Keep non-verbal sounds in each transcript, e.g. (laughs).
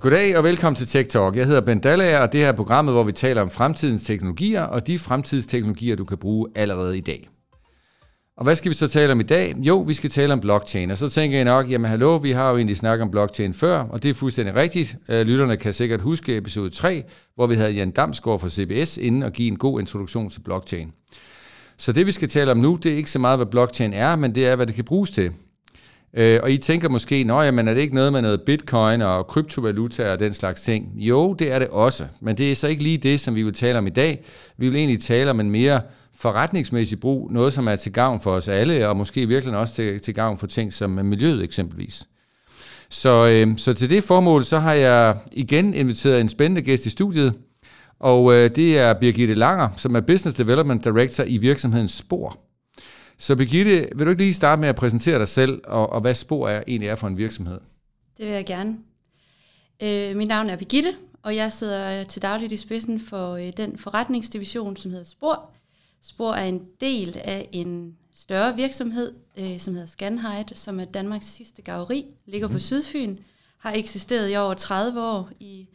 Goddag og velkommen til Tech Talk. Jeg hedder Ben Dallager, og det her er programmet, hvor vi taler om fremtidens teknologier og de fremtidsteknologier, du kan bruge allerede i dag. Og hvad skal vi så tale om i dag? Jo, vi skal tale om blockchain. Og så tænker I nok, jamen hallo, vi har jo egentlig snakket om blockchain før, og det er fuldstændig rigtigt. Øh, lytterne kan sikkert huske episode 3, hvor vi havde Jan Damsgaard fra CBS inden og give en god introduktion til blockchain. Så det vi skal tale om nu, det er ikke så meget, hvad blockchain er, men det er, hvad det kan bruges til. Øh, og I tænker måske, nå jamen er det ikke noget med noget bitcoin og kryptovaluta og den slags ting? Jo, det er det også, men det er så ikke lige det, som vi vil tale om i dag. Vi vil egentlig tale om en mere forretningsmæssig brug, noget som er til gavn for os alle, og måske virkelig også til, til gavn for ting som miljøet eksempelvis. Så, øh, så til det formål, så har jeg igen inviteret en spændende gæst i studiet, og øh, det er Birgitte Langer, som er Business Development Director i virksomheden Spor. Så Birgitte, vil du ikke lige starte med at præsentere dig selv, og, og hvad Spor er, egentlig er for en virksomhed? Det vil jeg gerne. Øh, mit navn er Birgitte, og jeg sidder til dagligt i spidsen for øh, den forretningsdivision, som hedder Spor. Spor er en del af en større virksomhed, øh, som hedder Scanhide, som er Danmarks sidste gaveri, ligger mm. på mhm. Sydfyn, har eksisteret i over 30 år i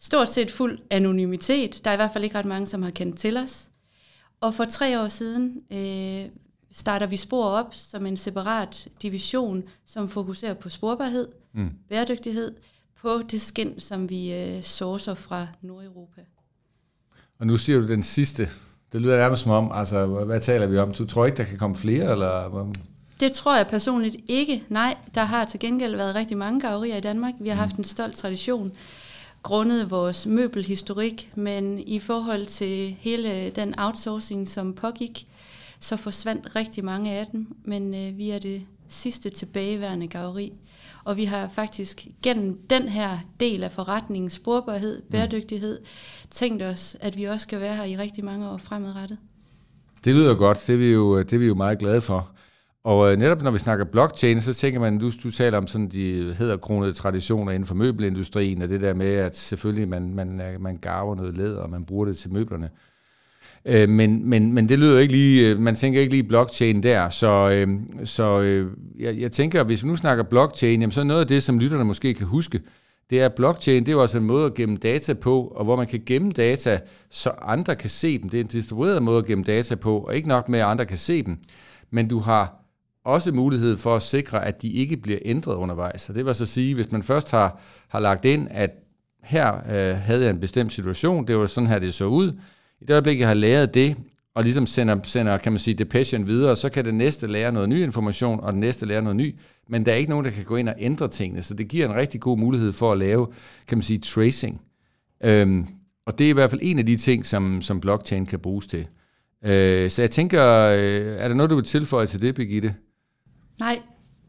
stort set fuld anonymitet. Der er i hvert fald ikke ret mange, som har kendt til os. Og for tre år siden øh, starter vi Spor op som en separat division, som fokuserer på sporbarhed, mm. bæredygtighed, på det skin, som vi øh, sourcer fra Nordeuropa. Og nu siger du den sidste. Det lyder nærmest som om, altså, hvad taler vi om? Du tror ikke, der kan komme flere? Eller? Det tror jeg personligt ikke. Nej, der har til gengæld været rigtig mange gaverier i Danmark. Vi har mm. haft en stolt tradition grundet vores møbelhistorik, men i forhold til hele den outsourcing, som pågik, så forsvandt rigtig mange af dem, men øh, vi er det sidste tilbageværende gaveri. Og vi har faktisk gennem den her del af forretningen, sporbarhed, mm. bæredygtighed, tænkt os, at vi også skal være her i rigtig mange år fremadrettet. Det lyder godt. Det er vi jo, det er vi jo meget glade for. Og øh, netop når vi snakker blockchain, så tænker man, du, du taler om sådan de hedderkronede traditioner inden for møbelindustrien, og det der med, at selvfølgelig man, man, man garver noget læder, og man bruger det til møblerne. Øh, men, men, men det lyder ikke lige, øh, man tænker ikke lige blockchain der, så, øh, så øh, jeg, jeg tænker, hvis vi nu snakker blockchain, jamen så er noget af det, som lytterne måske kan huske, det er, at blockchain, det er jo også en måde at gemme data på, og hvor man kan gemme data, så andre kan se dem. Det er en distribueret måde at gemme data på, og ikke nok med, at andre kan se dem, men du har også mulighed for at sikre, at de ikke bliver ændret undervejs. Så det vil så sige, hvis man først har, har lagt ind, at her øh, havde jeg en bestemt situation, det var sådan her, det så ud, i det øjeblik, jeg har læret det, og ligesom sender, sender kan man sige, depression videre, så kan det næste lære noget ny information, og den næste lære noget ny, men der er ikke nogen, der kan gå ind og ændre tingene, så det giver en rigtig god mulighed for at lave, kan man sige, tracing. Øhm, og det er i hvert fald en af de ting, som, som blockchain kan bruges til. Øh, så jeg tænker, øh, er der noget, du vil tilføje til det, Birgitte? Nej,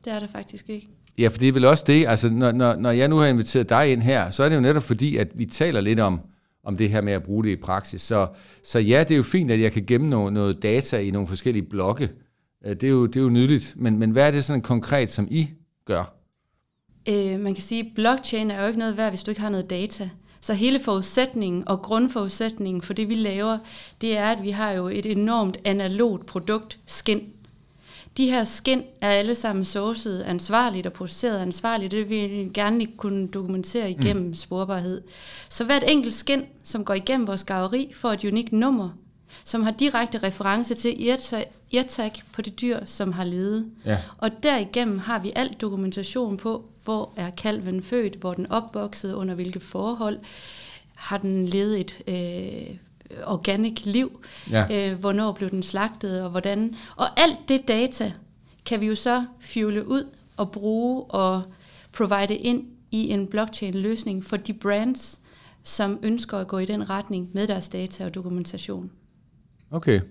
det er der faktisk ikke. Ja, for det er vel også det, altså når, når, når jeg nu har inviteret dig ind her, så er det jo netop fordi, at vi taler lidt om, om det her med at bruge det i praksis. Så, så ja, det er jo fint, at jeg kan gemme noget, noget data i nogle forskellige blokke. Øh, det er jo, det er jo nydeligt. Men, men hvad er det sådan konkret, som I gør? Øh, man kan sige, at blockchain er jo ikke noget værd, hvis du ikke har noget data. Så hele forudsætningen og grundforudsætningen for det, vi laver, det er, at vi har jo et enormt analogt produkt, skin. De her skin er alle sammen sourcet ansvarligt og produceret ansvarligt. Det vil vi gerne kunne dokumentere igennem mm. sporbarhed. Så hvert enkelt skin, som går igennem vores gaveri, får et unikt nummer, som har direkte reference til irtag på det dyr, som har levet. Ja. Og derigennem har vi alt dokumentation på, hvor er kalven født, hvor den opvoksede, under hvilke forhold, har den levet et øh, organic liv, ja. øh, hvornår blev den slagtet og hvordan. Og alt det data kan vi jo så fuele ud og bruge og provide ind i en blockchain-løsning for de brands, som ønsker at gå i den retning med deres data og dokumentation. Okay.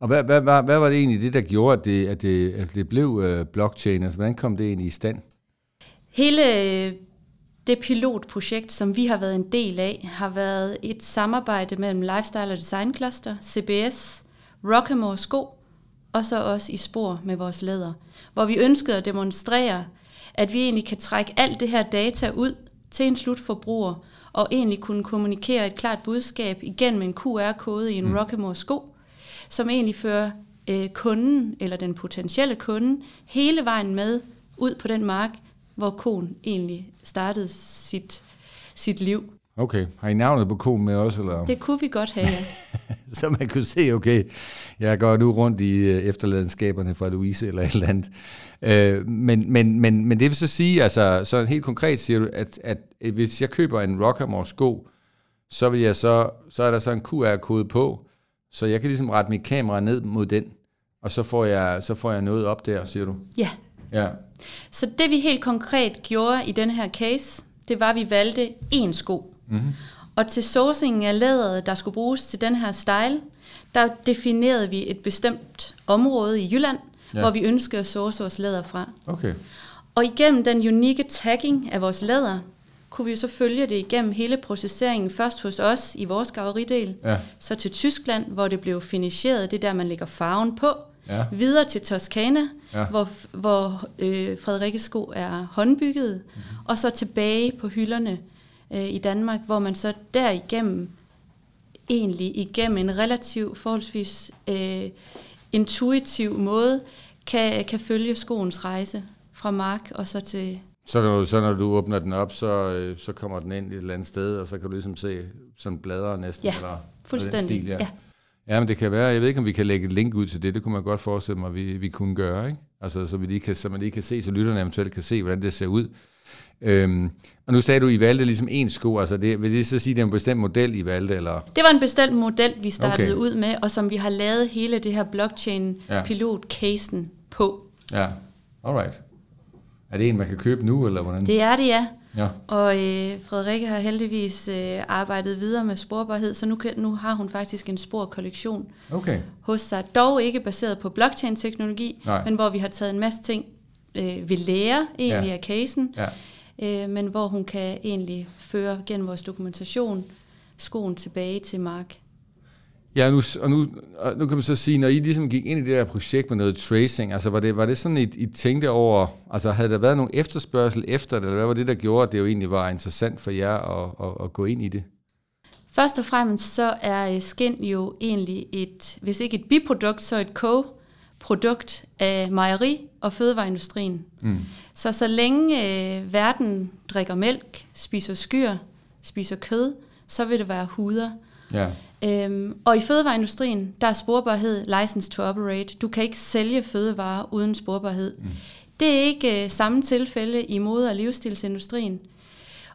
Og hvad, hvad, hvad, hvad var det egentlig det, der gjorde, at det, at det, at det blev uh, blockchain? Altså, hvordan kom det egentlig i stand? Hele det pilotprojekt, som vi har været en del af, har været et samarbejde mellem Lifestyle og Design Cluster, CBS, Rockamore Sko, og så også i spor med vores læder, hvor vi ønskede at demonstrere, at vi egentlig kan trække alt det her data ud til en slutforbruger, og egentlig kunne kommunikere et klart budskab igennem en QR-kode i en mm. Rockamore sko, som egentlig fører øh, kunden, eller den potentielle kunde, hele vejen med ud på den mark, hvor konen egentlig startede sit, sit liv. Okay. Har I navnet på konen med også? Eller? Det kunne vi godt have, ja. (laughs) så man kunne se, okay, jeg går nu rundt i øh, efterladenskaberne fra Louise eller et eller andet. Øh, men, men, men, men det vil så sige, altså så helt konkret siger du, at, at, at hvis jeg køber en Rockamore sko, så vil jeg så, så er der så en QR-kode på, så jeg kan ligesom rette mit kamera ned mod den, og så får jeg, så får jeg noget op der, siger du? Ja. Ja. Så det vi helt konkret gjorde i den her case, det var, at vi valgte én sko. Mm-hmm. Og til sourcingen af læderet, der skulle bruges til den her style, der definerede vi et bestemt område i Jylland, ja. hvor vi ønskede at source vores læder fra. Okay. Og igennem den unikke tagging af vores læder, kunne vi jo så følge det igennem hele processeringen, først hos os i vores gaveridel, Ja. så til Tyskland, hvor det blev finisheret, det er der, man lægger farven på, Ja. videre til Toskana, Ja. hvor, hvor øh, Frederikkes sko er håndbygget, Mhm. mm-hmm. og så tilbage på hylderne øh, i Danmark, hvor man så derigennem, egentlig igennem en relativ, forholdsvis øh, intuitiv måde, kan, kan følge skoens rejse fra mark og så til... Så når, så når du åbner den op, så, øh, så kommer den ind et eller andet sted, og så kan du ligesom se sådan bladre næsten. Ja, eller, eller fuldstændig, Den stil, ja. ja. Ja, men det kan være, jeg ved ikke, om vi kan lægge et link ud til det, det kunne man godt forestille mig, vi, vi kunne gøre, ikke? Altså, så, vi lige kan, så man lige kan se, så lytterne eventuelt kan se, hvordan det ser ud. Øhm, og nu sagde du, I valgte ligesom en sko, altså det, vil det så sige, at det er en bestemt model, I valgte, eller? Det var en bestemt model, vi startede Okay. ud med, og som vi har lavet hele det her Ja. blockchain-pilot-casen på. Ja, alright. Er det en, man kan købe nu, eller hvordan? Det er det, ja. Ja, Og øh, Frederikke har heldigvis øh, arbejdet videre med sporbarhed, så nu, kan, nu har hun faktisk en sporkollektion okay. hos sig. Dog ikke baseret på blockchain-teknologi, Nej. men hvor vi har taget en masse ting øh, ved lære egentlig Ja. af casen, Ja. øh, men hvor hun kan egentlig føre gennem vores dokumentation skoen tilbage til Mark. Ja, nu, og nu, og nu kan man så sige, når I ligesom gik ind i det der projekt med noget tracing, altså var det, var det sådan, I, I tænkte over, altså havde der været nogen efterspørgsel efter det, eller hvad var det, der gjorde, at det jo egentlig var interessant for jer at, at, at gå ind i det? Først og fremmest så er øh, skin jo egentlig et, hvis ikke et biprodukt, så et co-produkt af mejeri- og fødevareindustrien. Mm. Så så længe øh, verden drikker mælk, spiser skyr, spiser kød, så vil det være huder. Ja, Øhm, og i fødevareindustrien, der er sporbarhed license to operate. Du kan ikke sælge fødevarer uden sporbarhed. Mm. Det er ikke øh, samme tilfælde i mode- og livsstilsindustrien.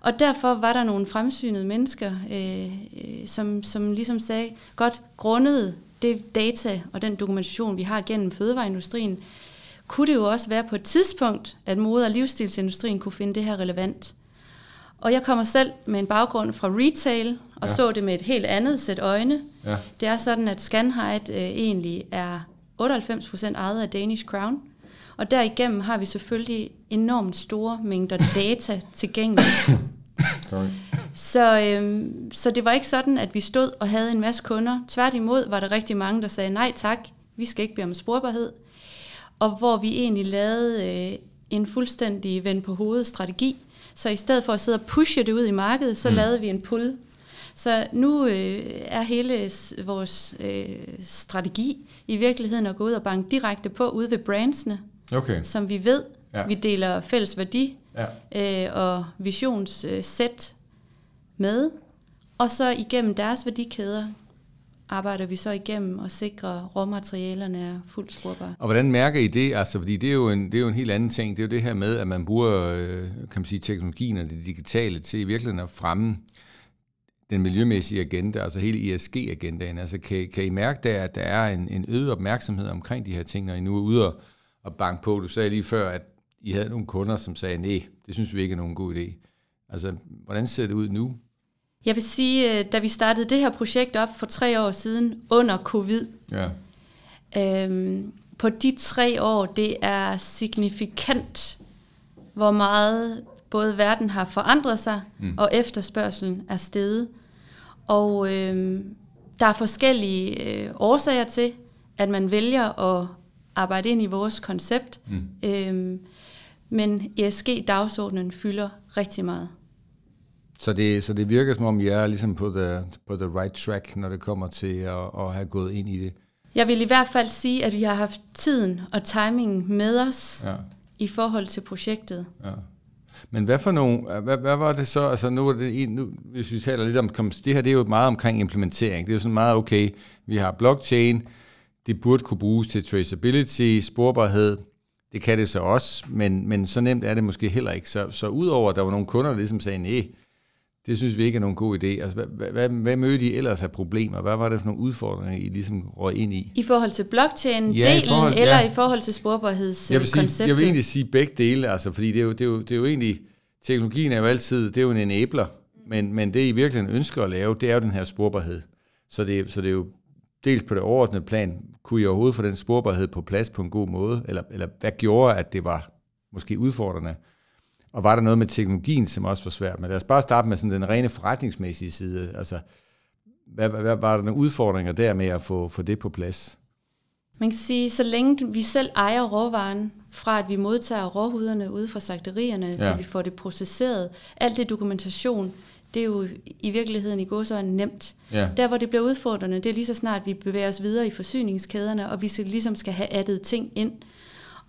Og derfor var der nogle fremsynede mennesker, øh, øh, som, som ligesom sagde, godt grundet det data og den dokumentation, vi har gennem fødevareindustrien, kunne det jo også være på et tidspunkt, at mode- og livsstilsindustrien kunne finde det her relevant. Og jeg kommer selv med en baggrund fra retail, og Ja. så det med et helt andet sæt øjne. ja, Det er sådan, at Scanhide øh, egentlig er 98% ejet af Danish Crown. Og derigennem har vi selvfølgelig enormt store mængder (laughs) data tilgængeligt. sorry. Så, øhm, så det var ikke sådan, at vi stod og havde en masse kunder. Tværtimod var der rigtig mange, der sagde, nej tak, vi skal ikke bede om sporbarhed. Og hvor vi egentlig lavede øh, en fuldstændig vend på hovedet strategi. Så i stedet for at sidde og pushe det ud i markedet, så Mm. lavede vi en pull. Så nu øh, er hele vores øh, strategi i virkeligheden at gå ud og banke direkte på ude ved brandsene, Okay, som vi ved, Ja. vi deler fælles værdi ja. øh, og visionssæt med. Og så igennem deres værdikæder arbejder vi så igennem og sikrer, at råmaterialerne er fuldt sporbare. Og hvordan mærker I det? Altså, fordi det er, jo en, det er jo en helt anden ting. Det er jo det her med, at man bruger øh, kan man sige, teknologien og det digitale til i virkeligheden at fremme den miljømæssige agenda, altså hele ESG-agendaen. Altså, kan, kan I mærke der, at der er en, en øget opmærksomhed omkring de her ting, når I nu er ude og, og banke på? Du sagde lige før, at I havde nogle kunder, som sagde, nej, det synes vi ikke er nogen god idé. Altså, hvordan ser det ud nu? Jeg vil sige, øh, da vi startede det her projekt op for tre år siden under covid, Ja, Øhm, på de tre år, det er signifikant, hvor meget både verden har forandret sig, mm. og efterspørgselen er steget. Og øhm, der er forskellige øh, årsager til, at man vælger at arbejde ind i vores koncept. Mm. Øhm, men ESG-dagsordenen fylder rigtig meget. Så det, så det virker som om, I er ligesom på the, på the right track, når det kommer til at, at have gået ind i det. Jeg vil i hvert fald sige, at vi har haft tiden og timingen med os Ja, i forhold til projektet. ja. Men hvad for nogle, hvad, hvad var det så, altså nu er det en, nu, hvis vi taler lidt om, det her det er jo meget omkring implementering, det er jo sådan meget okay, vi har blockchain, det burde kunne bruges til traceability, sporbarhed, det kan det så også, men, men så nemt er det måske heller ikke. Så, så udover at der var nogle kunder, der ligesom sagde, nej, det synes vi ikke er nogen god idé. Altså, hvad, hvad, hvad mødte I ellers af problemer? Hvad var det for nogle udfordringer, I ligesom røg ind i? I forhold til blockchain-delen, ja, forhold, eller ja. i forhold til sporbarhedskonceptet? Jeg jeg vil egentlig sige begge dele, altså, fordi det er, jo, det, er jo, det er jo egentlig, teknologien er jo altid, det er jo en enabler, men, men det I virkelig ønsker at lave, det er jo den her sporbarhed. Så det, så det er jo dels på det overordnede plan, kunne I overhovedet få den sporbarhed på plads på en god måde, eller, eller hvad gjorde, at det var måske udfordrende? Og var der noget med teknologien, som også var svært? Men lad os bare starte med sådan den rene forretningsmæssige side. Altså, hvad, hvad, var der nogle udfordringer der med at få, få det på plads? Man kan sige, så længe vi selv ejer råvaren, fra at vi modtager råhuderne ude fra slagterierne, ja. til vi får det processeret, alt det dokumentation, det er jo i virkeligheden i så nemt. Ja. Der, hvor det bliver udfordrende, det er lige så snart, vi bevæger os videre i forsyningskæderne, og vi skal, ligesom skal have addet ting ind.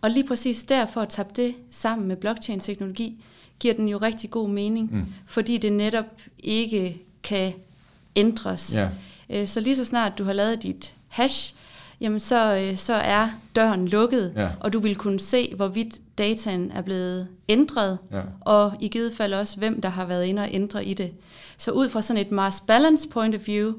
Og lige præcis derfor at tage det sammen med blockchain-teknologi, giver den jo rigtig god mening, mm. fordi det netop ikke kan ændres. Ja. Øh, så lige så snart du har lavet dit hash, jamen så, øh, så er døren lukket, ja. og du vil kunne se, hvorvidt dataen er blevet ændret, ja. og i givet fald også, hvem der har været inde og ændre i det. Så ud fra sådan et mass balance point of view,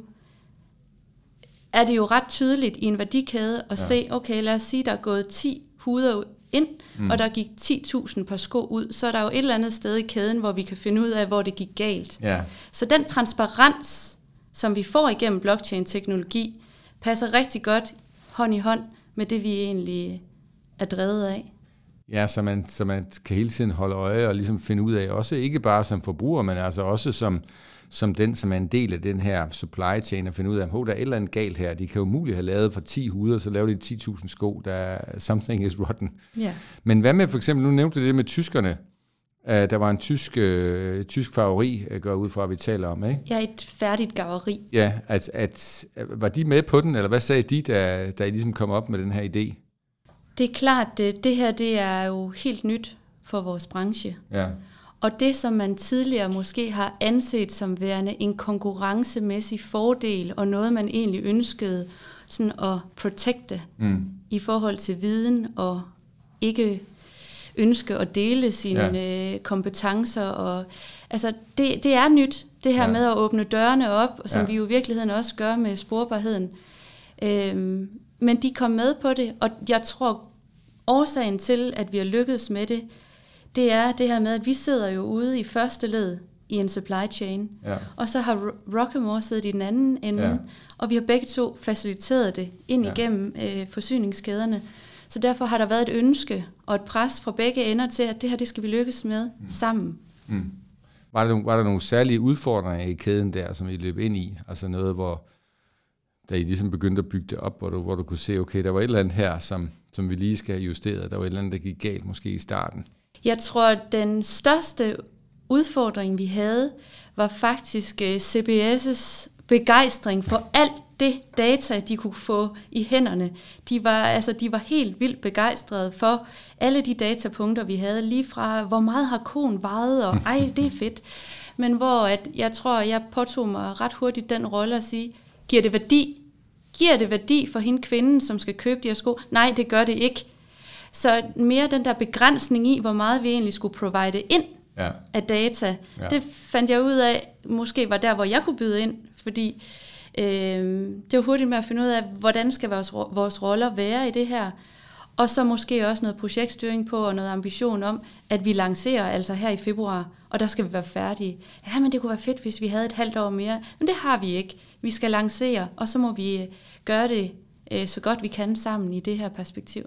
er det jo ret tydeligt i en værdikæde at ja. se, okay, lad os sige, der er gået 10 huder ind, mm. og der gik 10.000 par sko ud, så er der jo et eller andet sted i kæden, hvor vi kan finde ud af, hvor det gik galt. Ja. Så den transparens, som vi får igennem blockchain-teknologi, passer rigtig godt hånd i hånd med det, vi egentlig er drevet af. Ja, så man, så man kan hele tiden holde øje og ligesom finde ud af, også ikke bare som forbruger, men altså også som, som den, som er en del af den her supply chain, at finde ud af, at der er et eller andet galt her. De kan jo muligt have lavet for 10 huder, så laver de 10.000 sko, der er something is rotten. Ja. Men hvad med for eksempel, nu nævnte det med tyskerne, Uh, der var en tysk, uh, tysk favori, uh, går ud fra, at vi taler om, ikke? Ja, et færdigt gaveri. Ja, at, at, var de med på den, eller hvad sagde de, da, da I ligesom kom op med den her idé? Det er klart, det, det her det er jo helt nyt for vores branche. Ja. Og det, som man tidligere måske har anset som værende en konkurrencemæssig fordel, og noget, man egentlig ønskede sådan at protekte mm. i forhold til viden, og ikke ønske at dele sine ja. Øh, kompetencer. Og, altså, det, det er nyt, det her ja. med at åbne dørene op, som ja. vi jo i virkeligheden også gør med sporbarheden. Øhm, men de kom med på det, og jeg tror, årsagen til, at vi har lykkedes med det, det er det her med, at vi sidder jo ude i første led i en supply chain, ja. og så har Rockemore siddet i den anden ende, ja. og vi har begge to faciliteret det ind ja. igennem øh, forsyningskæderne. Så derfor har der været et ønske og et pres fra begge ender til, at det her det skal vi lykkes med mm. sammen. Mm. Var, der, var der nogle særlige udfordringer i kæden der, som I løb ind i? Altså noget, hvor da I ligesom begyndte at bygge det op, hvor du, hvor du kunne se, okay, der var et eller andet her, som, som vi lige skal justere. Der var et eller andet, der gik galt måske i starten. Jeg tror, den største udfordring, vi havde, var faktisk øh, CBS's CBS' begejstring for alt det data, de kunne få i hænderne. De var, altså, de var helt vildt begejstrede for alle de datapunkter, vi havde, lige fra, hvor meget har konen vejet, og ej, det er fedt. Men hvor at, jeg tror, jeg påtog mig ret hurtigt den rolle at sige, giver det værdi? Giver det værdi for hende kvinden, som skal købe de her sko? Nej, det gør det ikke. Så mere den der begrænsning i, hvor meget vi egentlig skulle provide ind ja. af data, ja. det fandt jeg ud af, måske var der, hvor jeg kunne byde ind, fordi øh, det var hurtigt med at finde ud af, hvordan skal vores, vores roller være i det her, og så måske også noget projektstyring på og noget ambition om, at vi lancerer altså her i februar, og der skal vi være færdige. Ja, men det kunne være fedt, hvis vi havde et halvt år mere. Men det har vi ikke. Vi skal lancere, og så må vi øh, gøre det øh, så godt vi kan sammen i det her perspektiv.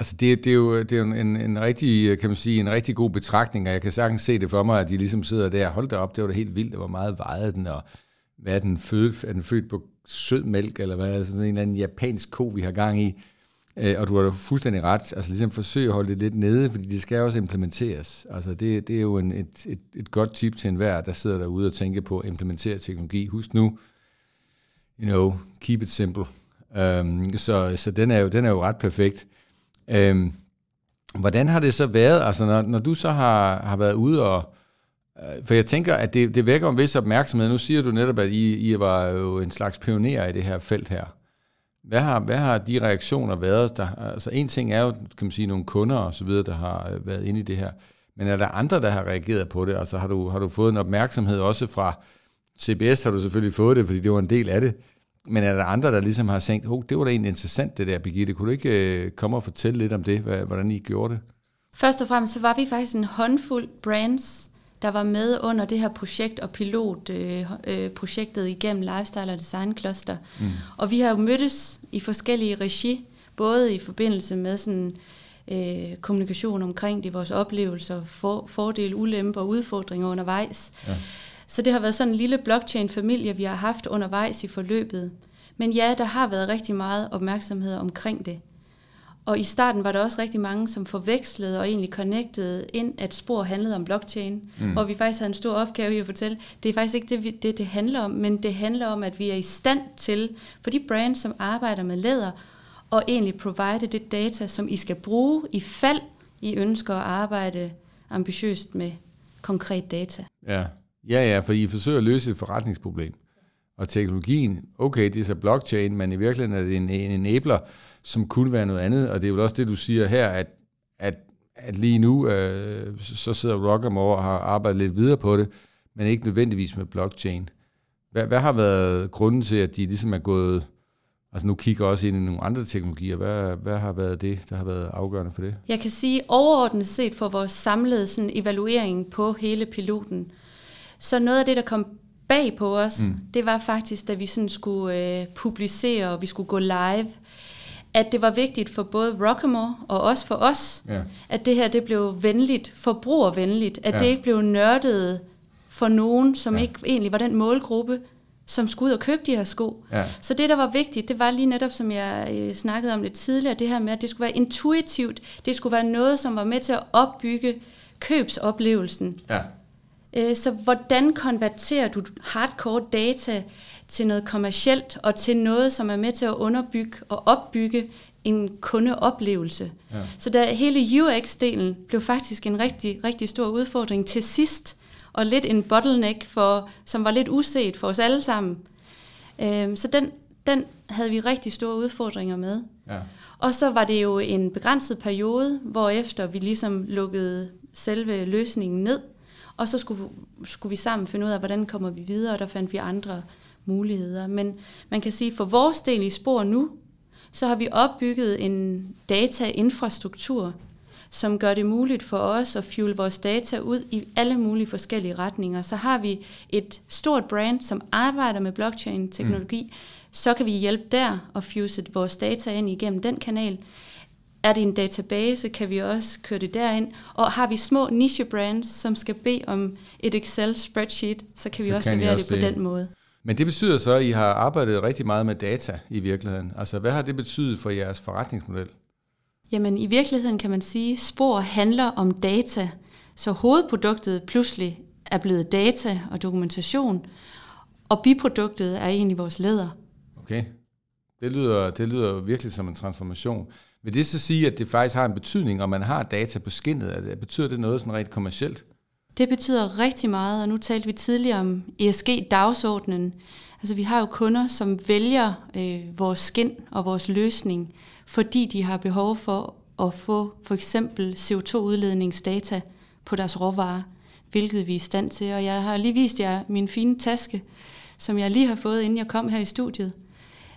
Altså det, det er jo, det er jo en, en, rigtig, kan man sige, en rigtig god betragtning, og jeg kan sagtens se det for mig, at de ligesom sidder der, hold da op, det var da helt vildt, det var meget vejet den, og hvad er den født, er den født på sød mælk, eller hvad er sådan en eller anden japansk ko, vi har gang i, øh, og du har da fuldstændig ret, altså ligesom forsøg at holde det lidt nede, fordi det skal også implementeres. Altså det, det er jo en, et, et, et godt tip til enhver, der sidder derude og tænker på at implementere teknologi. Husk nu, you know, keep it simple. Um, så så den, er jo, den er jo ret perfekt. Øhm, hvordan har det så været, altså når, når du så har, har været ude og, øh, for jeg tænker, at det, det vækker en vis opmærksomhed. Nu siger du netop, at I, I var jo en slags pionerer i det her felt her. Hvad har, hvad har de reaktioner været? Der, altså en ting er jo, kan man sige, nogle kunder og så videre, der har øh, været inde i det her. Men er der andre, der har reageret på det? Altså har du, har du fået en opmærksomhed også fra CBS, har du selvfølgelig fået det, fordi det var en del af det. Men er der andre, der ligesom har tænkt, oh, det var da egentlig interessant det der, Birgitte. Kunne du ikke øh, komme og fortælle lidt om det, hvordan I gjorde det? Først og fremmest så var vi faktisk en håndfuld brands, der var med under det her projekt og pilotprojektet øh, øh, igennem Lifestyle og Design Cluster. Mm. Og vi har jo mødtes i forskellige regi, både i forbindelse med sådan, øh, kommunikation omkring det, vores oplevelser, for, fordele, ulemper og udfordringer undervejs. Ja. Så det har været sådan en lille blockchain-familie, vi har haft undervejs i forløbet. Men ja, der har været rigtig meget opmærksomhed omkring det. Og i starten var der også rigtig mange, som forvekslede og egentlig connectede ind, at spor handlede om blockchain, mm. og vi faktisk havde en stor opgave i at fortælle, det er faktisk ikke det, det, det handler om, men det handler om, at vi er i stand til, for de brands, som arbejder med læder, og egentlig provide det data, som I skal bruge i fald I ønsker at arbejde ambitiøst med konkret data. Ja, ja, ja for I forsøger at løse et forretningsproblem. Og teknologien, okay, det er så blockchain, men i virkeligheden er det en, en enabler, som kunne være noget andet, og det er vel også det, du siger her, at, at, at lige nu, øh, så sidder Rockamore og har arbejdet lidt videre på det, men ikke nødvendigvis med blockchain. Hvad, hvad har været grunden til, at de ligesom er gået, altså nu kigger også ind i nogle andre teknologier, hvad, hvad har været det, der har været afgørende for det? Jeg kan sige overordnet set for vores samlede sådan, evaluering på hele piloten, så noget af det, der kom bag på os, mm. det var faktisk, da vi sådan skulle øh, publicere, og vi skulle gå live, at det var vigtigt for både Rockamore og også for os, ja. at det her det blev venligt, forbrugervenligt, at ja. det ikke blev nørdet for nogen, som ja. ikke egentlig var den målgruppe, som skulle ud og købe de her sko. Ja. Så det, der var vigtigt, det var lige netop, som jeg øh, snakkede om lidt tidligere, det her med, at det skulle være intuitivt, det skulle være noget, som var med til at opbygge købsoplevelsen. Ja. Øh, så hvordan konverterer du hardcore data til noget kommercielt og til noget, som er med til at underbygge og opbygge en kundeoplevelse. Ja. Så der hele UX-delen blev faktisk en rigtig, rigtig stor udfordring til sidst, og lidt en bottleneck, for, som var lidt uset for os alle sammen. Øhm, så den, den havde vi rigtig store udfordringer med. Ja. Og så var det jo en begrænset periode, hvor efter vi ligesom lukkede selve løsningen ned, og så skulle, skulle vi sammen finde ud af, hvordan kommer vi videre, og der fandt vi andre muligheder. Men man kan sige, for vores del i spor nu, så har vi opbygget en datainfrastruktur, som gør det muligt for os at fuel vores data ud i alle mulige forskellige retninger. Så har vi et stort brand, som arbejder med blockchain-teknologi, mm. så kan vi hjælpe der og fuse vores data ind igennem den kanal. Er det en database, kan vi også køre det derind. Og har vi små niche brands, som skal bede om et Excel-spreadsheet, så kan vi så også kan levere også det på den måde. Men det betyder så, at I har arbejdet rigtig meget med data i virkeligheden. Altså, hvad har det betydet for jeres forretningsmodel? Jamen, i virkeligheden kan man sige, at spor handler om data. Så hovedproduktet pludselig er blevet data og dokumentation, og biproduktet er egentlig vores læder. Okay. Det lyder, det lyder virkelig som en transformation. Vil det så sige, at det faktisk har en betydning, om man har data på skinnet? Betyder det noget sådan rent kommercielt? Det betyder rigtig meget, og nu talte vi tidligere om ESG-dagsordenen. Altså vi har jo kunder, som vælger øh, vores skin og vores løsning, fordi de har behov for at få for eksempel CO2-udledningsdata på deres råvarer, hvilket vi er i stand til. Og jeg har lige vist jer min fine taske, som jeg lige har fået, inden jeg kom her i studiet,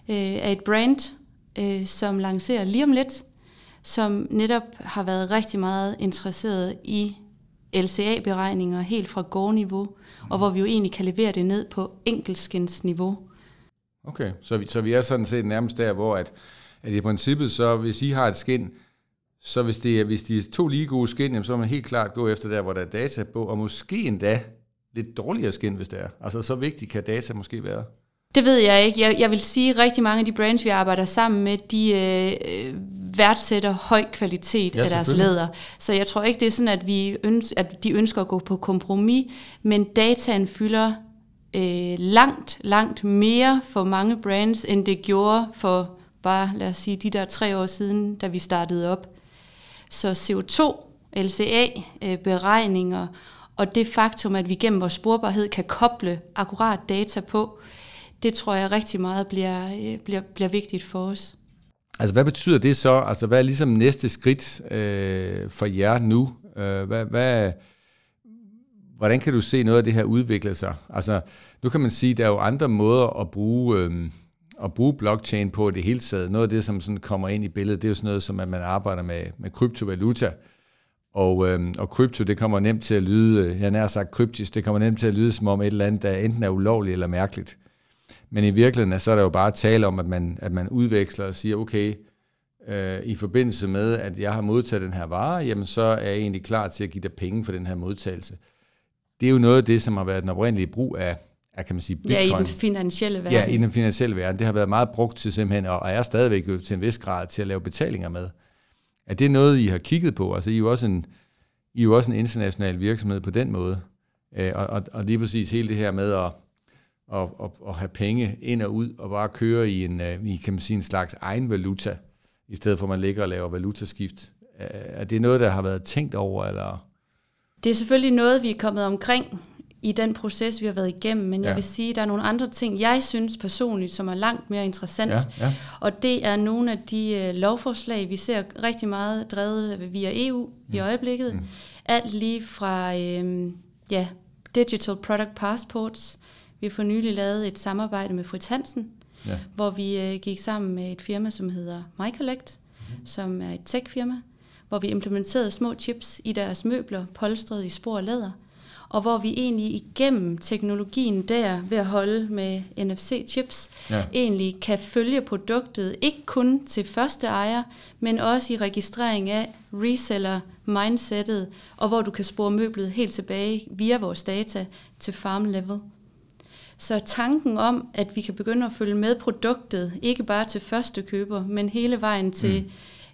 øh, af et brand, øh, som lancerer lige om lidt, som netop har været rigtig meget interesseret i LCA-beregninger helt fra gårdniveau, mm. og hvor vi jo egentlig kan levere det ned på enkeltskinsniveau. Okay, så vi, så vi er sådan set nærmest der, hvor at, at i princippet, så hvis I har et skin, så hvis, det er, hvis de er to lige gode skin, så må man helt klart gå efter der, hvor der er data på, og måske endda lidt dårligere skin, hvis det er. Altså så vigtigt kan data måske være. Det ved jeg ikke. Jeg, jeg vil sige, at rigtig mange af de brands, vi arbejder sammen med, de øh, værdsætter høj kvalitet ja, af deres læder. Så jeg tror ikke, det er sådan, at, vi ønsker, at de ønsker at gå på kompromis, men dataen fylder øh, langt, langt mere for mange brands, end det gjorde for bare, lad os sige, de der tre år siden, da vi startede op. Så CO2, LCA-beregninger og det faktum, at vi gennem vores sporbarhed kan koble akkurat data på, det tror jeg rigtig meget bliver, øh, bliver, bliver vigtigt for os. Altså hvad betyder det så? Altså hvad er ligesom næste skridt øh, for jer nu? Øh, hvad, hvad, hvordan kan du se noget af det her udvikle sig? Altså nu kan man sige, at der er jo andre måder at bruge, øh, at bruge blockchain på det hele taget. Noget af det, som sådan kommer ind i billedet, det er jo sådan noget, som at man arbejder med, med kryptovaluta. Og, øhm, og krypto, det kommer nemt til at lyde, øh, jeg nær sagt kryptisk, det kommer nemt til at lyde som om et eller andet, der enten er ulovligt eller mærkeligt. Men i virkeligheden så er der jo bare tale om, at man, at man udveksler og siger, okay, øh, i forbindelse med, at jeg har modtaget den her vare, jamen så er jeg egentlig klar til at give dig penge for den her modtagelse. Det er jo noget af det, som har været den oprindelige brug af, af kan man sige, Bitcoin. Ja, i den finansielle verden. Ja, i den finansielle verden. Det har været meget brugt til simpelthen, og er stadigvæk jo til en vis grad til at lave betalinger med. Er det noget, I har kigget på? Altså, I er jo også en, I er jo også en international virksomhed på den måde. Øh, og, og, og lige præcis hele det her med at, at, at, at have penge ind og ud, og bare køre i en, øh, i, kan man sige, en slags egen valuta, i stedet for at man ligger og laver valutaskift. Er det noget, der har været tænkt over, eller? Det er selvfølgelig noget, vi er kommet omkring i den proces, vi har været igennem, men ja. jeg vil sige, at der er nogle andre ting, jeg synes personligt, som er langt mere interessant, ja, ja. og det er nogle af de uh, lovforslag, vi ser rigtig meget drevet via EU mm. i øjeblikket. Mm. Alt lige fra uh, ja, Digital Product Passports. Vi har for nylig lavet et samarbejde med Fritz Hansen, ja. hvor vi uh, gik sammen med et firma, som hedder MyCollect, mm. som er et tech-firma, hvor vi implementerede små chips i deres møbler, polstret i spor og læder, og hvor vi egentlig igennem teknologien der ved at holde med NFC-chips, ja. egentlig kan følge produktet, ikke kun til første ejer, men også i registrering af reseller-mindsetet, og hvor du kan spore møblet helt tilbage via vores data til farm level. Så tanken om, at vi kan begynde at følge med produktet, ikke bare til første køber, men hele vejen til mm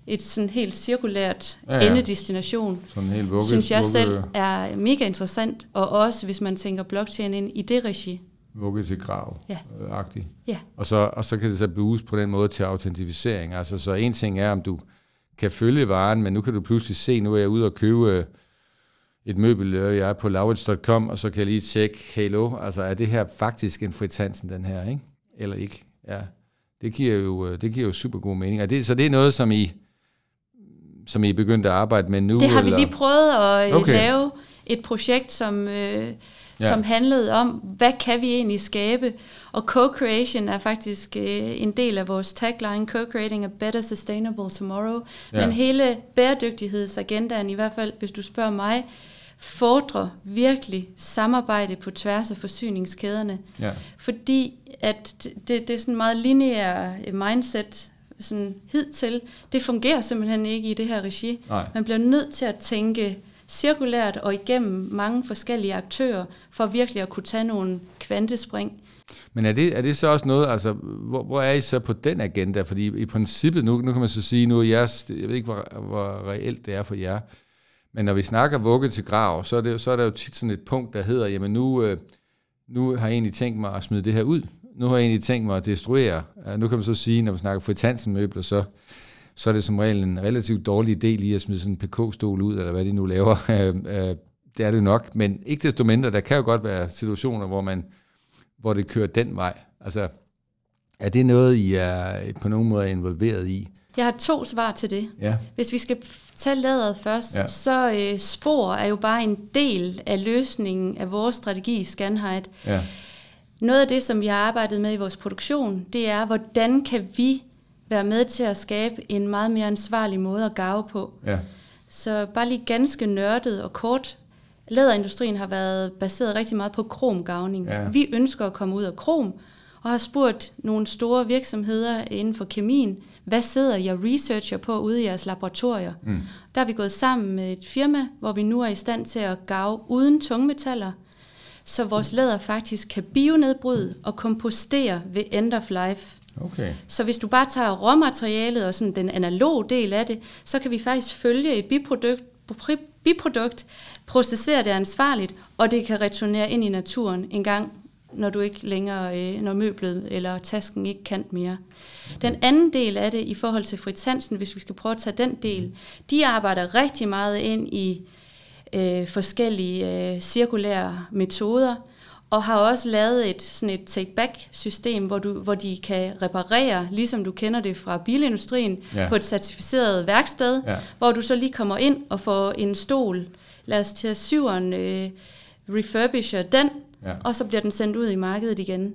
et sådan helt cirkulært ja, ja. endedestination, sådan helt vugge, synes jeg vugge. selv er mega interessant, og også hvis man tænker blockchain ind i det regi. Vugge til grav ja. agtigt. Ja. Og, så, og så kan det så bruges på den måde til autentificering. Altså, så en ting er, om du kan følge varen, men nu kan du pludselig se, nu er jeg ude og købe øh, et møbel, jeg er på laurits.com, og så kan jeg lige tjekke, hello, altså er det her faktisk en fritansen, den her, ikke? Eller ikke? Ja. Det giver jo, øh, det giver jo super god mening. Og det, så det er noget, som I som I er begyndt at arbejde med nu? Det har eller? vi lige prøvet at øh, okay. lave et projekt, som, øh, ja. som handlede om, hvad kan vi egentlig skabe? Og co-creation er faktisk øh, en del af vores tagline, co-creating a better sustainable tomorrow. Ja. Men hele bæredygtighedsagendaen, i hvert fald hvis du spørger mig, fordrer virkelig samarbejde på tværs af forsyningskæderne. Ja. Fordi at det, det er sådan meget lineær mindset, sådan hidtil, det fungerer simpelthen ikke i det her regi. Nej. Man bliver nødt til at tænke cirkulært og igennem mange forskellige aktører, for virkelig at kunne tage nogle kvantespring. Men er det, er det så også noget, altså, hvor, hvor er I så på den agenda? Fordi i princippet, nu, nu kan man så sige, nu er jeres, jeg ved ikke, hvor, hvor reelt det er for jer, men når vi snakker vugge til grav, så er, det, så er der jo tit sådan et punkt, der hedder, jamen nu, øh, nu har jeg egentlig tænkt mig at smide det her ud nu har jeg egentlig tænkt mig at destruere. Nu kan man så sige, når vi snakker fritansen møbler, så, så er det som regel en relativt dårlig del i at smide sådan en PK-stol ud, eller hvad de nu laver. (laughs) Øh, øh, det er det nok, men ikke desto mindre, der kan jo godt være situationer, hvor, man, hvor det kører den vej. Altså, er det noget, I er på nogen måde involveret i? Jeg har to svar til det. Ja. Hvis vi skal tage laderet først, ja. så øh, spor er jo bare en del af løsningen af vores strategi i Scanhide. Ja. Noget af det, som vi har arbejdet med i vores produktion, det er, hvordan kan vi være med til at skabe en meget mere ansvarlig måde at gave på. Ja. Så bare lige ganske nørdet og kort. Læderindustrien har været baseret rigtig meget på kromgavning. Ja. Vi ønsker at komme ud af krom, og har spurgt nogle store virksomheder inden for kemien, hvad sidder jeg researcher på ude i jeres laboratorier? Mm. Der er vi gået sammen med et firma, hvor vi nu er i stand til at gave uden tungmetaller, så vores læder faktisk kan bionedbryde og kompostere ved end of life. Okay. Så hvis du bare tager råmaterialet og sådan den analog del af det, så kan vi faktisk følge et biprodukt, biprodukt processere det ansvarligt, og det kan returnere ind i naturen en gang når du ikke længere, øh, når møblet eller tasken ikke kan mere. Den anden del af det i forhold til Fritz Hansen, hvis vi skal prøve at tage den del, de arbejder rigtig meget ind i øh, forskellige øh, cirkulære metoder, og har også lavet et, sådan et take-back-system, hvor, du, hvor de kan reparere, ligesom du kender det fra bilindustrien, ja. på et certificeret værksted, ja. hvor du så lige kommer ind og får en stol, lad os tage syveren, øh, refurbisher den, ja. og så bliver den sendt ud i markedet igen.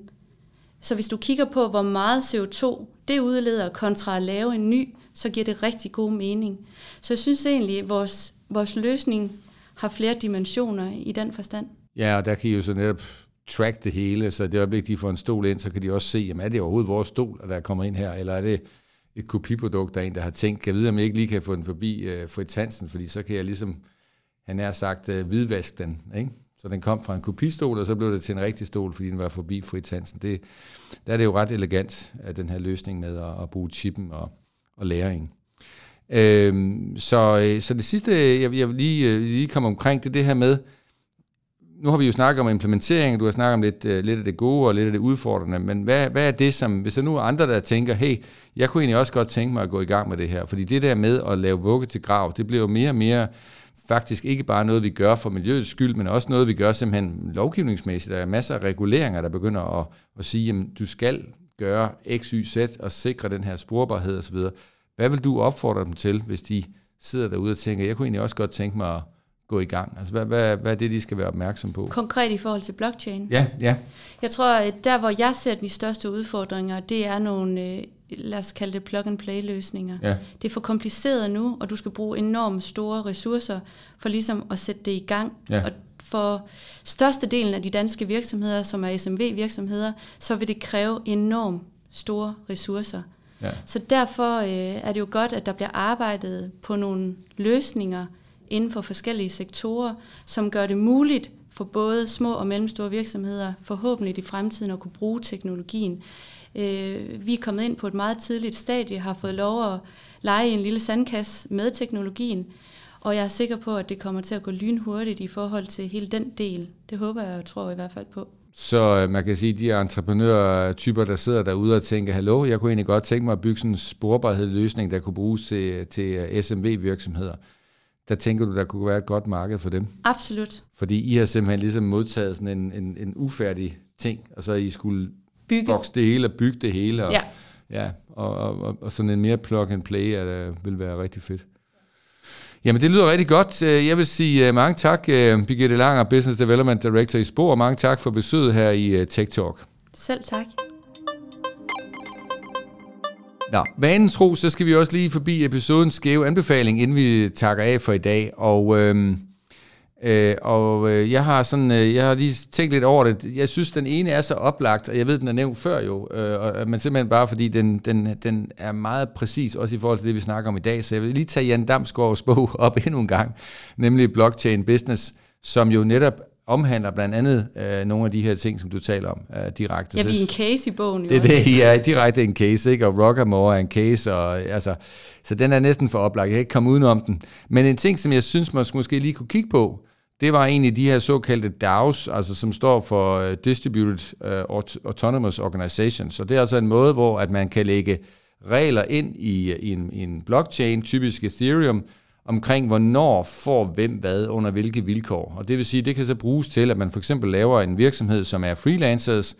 Så hvis du kigger på, hvor meget CO2 det udleder kontra at lave en ny, så giver det rigtig god mening. Så jeg synes egentlig, at vores, vores løsning har flere dimensioner i den forstand. Ja, og der kan I jo så netop track det hele, så det øjeblik, de får en stol ind, så kan de også se, jamen er det overhovedet vores stol, der kommer ind her, eller er det et kopiprodukt, der er en, der har tænkt, kan jeg vide, om jeg ikke lige kan få den forbi uh, Fritz Hansen, fordi så kan jeg ligesom, han er sagt, øh, uh, hvidvask den, ikke? Så den kom fra en kopistol, og så blev det til en rigtig stol, fordi den var forbi Fritz Hansen. Det, der er det jo ret elegant, at den her løsning med at, at bruge chippen og, og læringen. Øhm, så, øh, så det sidste, jeg, jeg vil lige, lige komme omkring, det er det her med, nu har vi jo snakket om implementering, du har snakket om lidt, uh, lidt af det gode og lidt af det udfordrende, men hvad, hvad er det, som, hvis der nu er andre, der tænker, hey, jeg kunne egentlig også godt tænke mig at gå i gang med det her, fordi det der med at lave vugge til grav, det bliver jo mere og mere faktisk ikke bare noget, vi gør for miljøets skyld, men også noget, vi gør simpelthen lovgivningsmæssigt. Der er masser af reguleringer, der begynder at, at sige, at du skal gøre X, Y, Z og sikre den her sporbarhed osv. Hvad vil du opfordre dem til, hvis de sidder derude og tænker, jeg kunne egentlig også godt tænke mig at gå i gang? Altså, hvad, hvad, hvad er det, de skal være opmærksom på? Konkret i forhold til blockchain? Ja, ja. Jeg tror, at der, hvor jeg ser de største udfordringer, det er nogle, øh, lad os kalde det plug-and-play-løsninger. Ja. Det er for kompliceret nu, og du skal bruge enormt store ressourcer for ligesom at sætte det i gang. Ja. Og for størstedelen af de danske virksomheder, som er SMV-virksomheder, så vil det kræve enormt store ressourcer. Ja. Så derfor øh, er det jo godt, at der bliver arbejdet på nogle løsninger, inden for forskellige sektorer, som gør det muligt for både små og mellemstore virksomheder forhåbentlig i fremtiden at kunne bruge teknologien. Øh, vi er kommet ind på et meget tidligt stadie, har fået lov at lege i en lille sandkasse med teknologien, og jeg er sikker på, at det kommer til at gå lynhurtigt i forhold til hele den del. Det håber jeg og tror i hvert fald på. Så øh, man kan sige, at de entreprenørtyper, der sidder derude og tænker, hallo, jeg kunne egentlig godt tænke mig at bygge sådan en sporbarhedsløsning, der kunne bruges til, til øh, SMV-virksomheder der tænker du, der kunne være et godt marked for dem? Absolut. Fordi I har simpelthen ligesom modtaget sådan en, en, en ufærdig ting, og så I skulle bygge vokse det hele og bygge det hele. Og, ja. Ja, og, og, og sådan en mere plug and play er, der vil være rigtig fedt. Jamen, det lyder rigtig godt. Jeg vil sige uh, mange tak, Birgitte Langer, Business Development Director i Spor, og mange tak for besøget her i Tech Talk. Selv tak. Nå, vanen tro, så skal vi også lige forbi episodens skæve anbefaling, inden vi takker af for i dag. Og, øh, øh, og øh, jeg har sådan, øh, jeg har lige tænkt lidt over det. Jeg synes, den ene er så oplagt, og jeg ved, den er nævnt før jo, øh, og, men simpelthen bare fordi den, den, den er meget præcis, også i forhold til det, vi snakker om i dag. Så jeg vil lige tage Jan Damsgaards bog op (laughs) endnu en gang, nemlig Blockchain Business, som jo netop omhandler blandt andet øh, nogle af de her ting, som du taler om øh, direkte. Ja, vi er en case i bogen. Det er det, ja, direkte en case, ikke? og Rockamore er en case, og, altså, så den er næsten for oplagt. Jeg kan ikke komme udenom den. Men en ting, som jeg synes, man måske lige kunne kigge på, det var egentlig de her såkaldte DAOs, altså som står for uh, Distributed uh, Autonomous Organization. Så det er altså en måde, hvor at man kan lægge regler ind i, i, en, i en blockchain, typisk Ethereum, omkring, hvornår får hvem hvad under hvilke vilkår. Og det vil sige, det kan så bruges til, at man for eksempel laver en virksomhed, som er freelancers.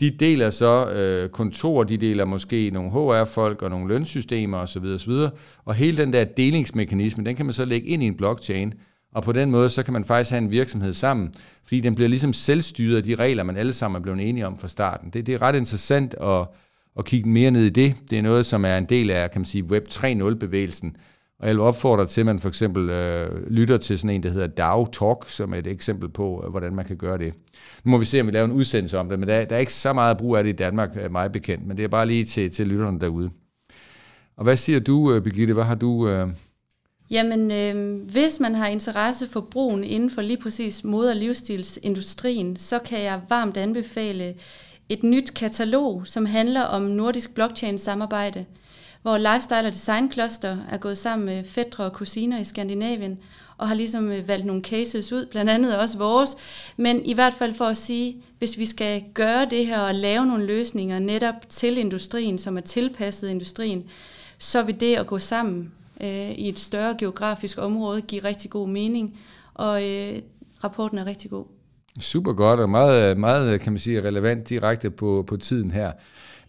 De deler så øh, kontor, de deler måske nogle HR-folk og nogle lønsystemer osv. osv. Og hele den der delingsmekanisme, den kan man så lægge ind i en blockchain, og på den måde, så kan man faktisk have en virksomhed sammen, fordi den bliver ligesom selvstyret af de regler, man alle sammen er blevet enige om fra starten. Det, det er ret interessant at, at kigge mere ned i det. Det er noget, som er en del af, kan man sige, Web 3.0-bevægelsen, og jeg vil opfordre til, at man for eksempel øh, lytter til sådan en, der hedder DAO Talk, som er et eksempel på, øh, hvordan man kan gøre det. Nu må vi se, om vi laver en udsendelse om det, men der, der er ikke så meget brug af det i Danmark, er mig bekendt, men det er bare lige til, til lytterne derude. Og hvad siger du, øh, Birgitte? Hvad har du... Øh... Jamen, øh, hvis man har interesse for brugen inden for lige præcis mode- og livsstilsindustrien, så kan jeg varmt anbefale et nyt katalog, som handler om nordisk blockchain-samarbejde hvor Lifestyle og Design Cluster er gået sammen med fædre og kusiner i Skandinavien og har ligesom øh, valgt nogle cases ud, blandt andet også vores. Men i hvert fald for at sige, hvis vi skal gøre det her og lave nogle løsninger netop til industrien, som er tilpasset industrien, så vil det at gå sammen øh, i et større geografisk område give rigtig god mening. Og øh, rapporten er rigtig god. Super godt og meget, meget kan man sige, relevant direkte på, på tiden her.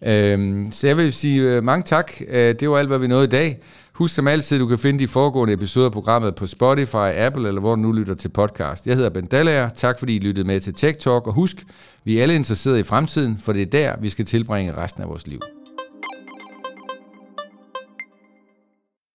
Øhm, så jeg vil sige øh, mange tak. Øh, det var alt, hvad vi nåede i dag. Husk som altid, du kan finde de foregående episoder af programmet på Spotify, Apple eller hvor du nu lytter til podcast. Jeg hedder Ben Dallager. Tak fordi I lyttede med til Tech Talk. Og husk, vi er alle interesserede i fremtiden, for det er der, vi skal tilbringe resten af vores liv.